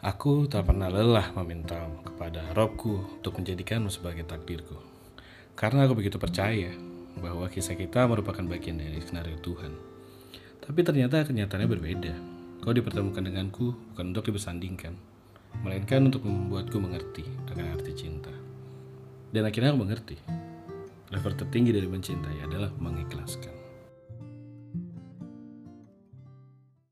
Aku tak pernah lelah meminta kepada Robku untuk menjadikanmu sebagai takdirku. Karena aku begitu percaya bahwa kisah kita merupakan bagian dari skenario Tuhan. Tapi ternyata kenyataannya berbeda. Kau dipertemukan denganku bukan untuk dibersandingkan, melainkan untuk membuatku mengerti akan arti cinta. Dan akhirnya aku mengerti. Level tertinggi dari mencintai adalah mengikhlaskan.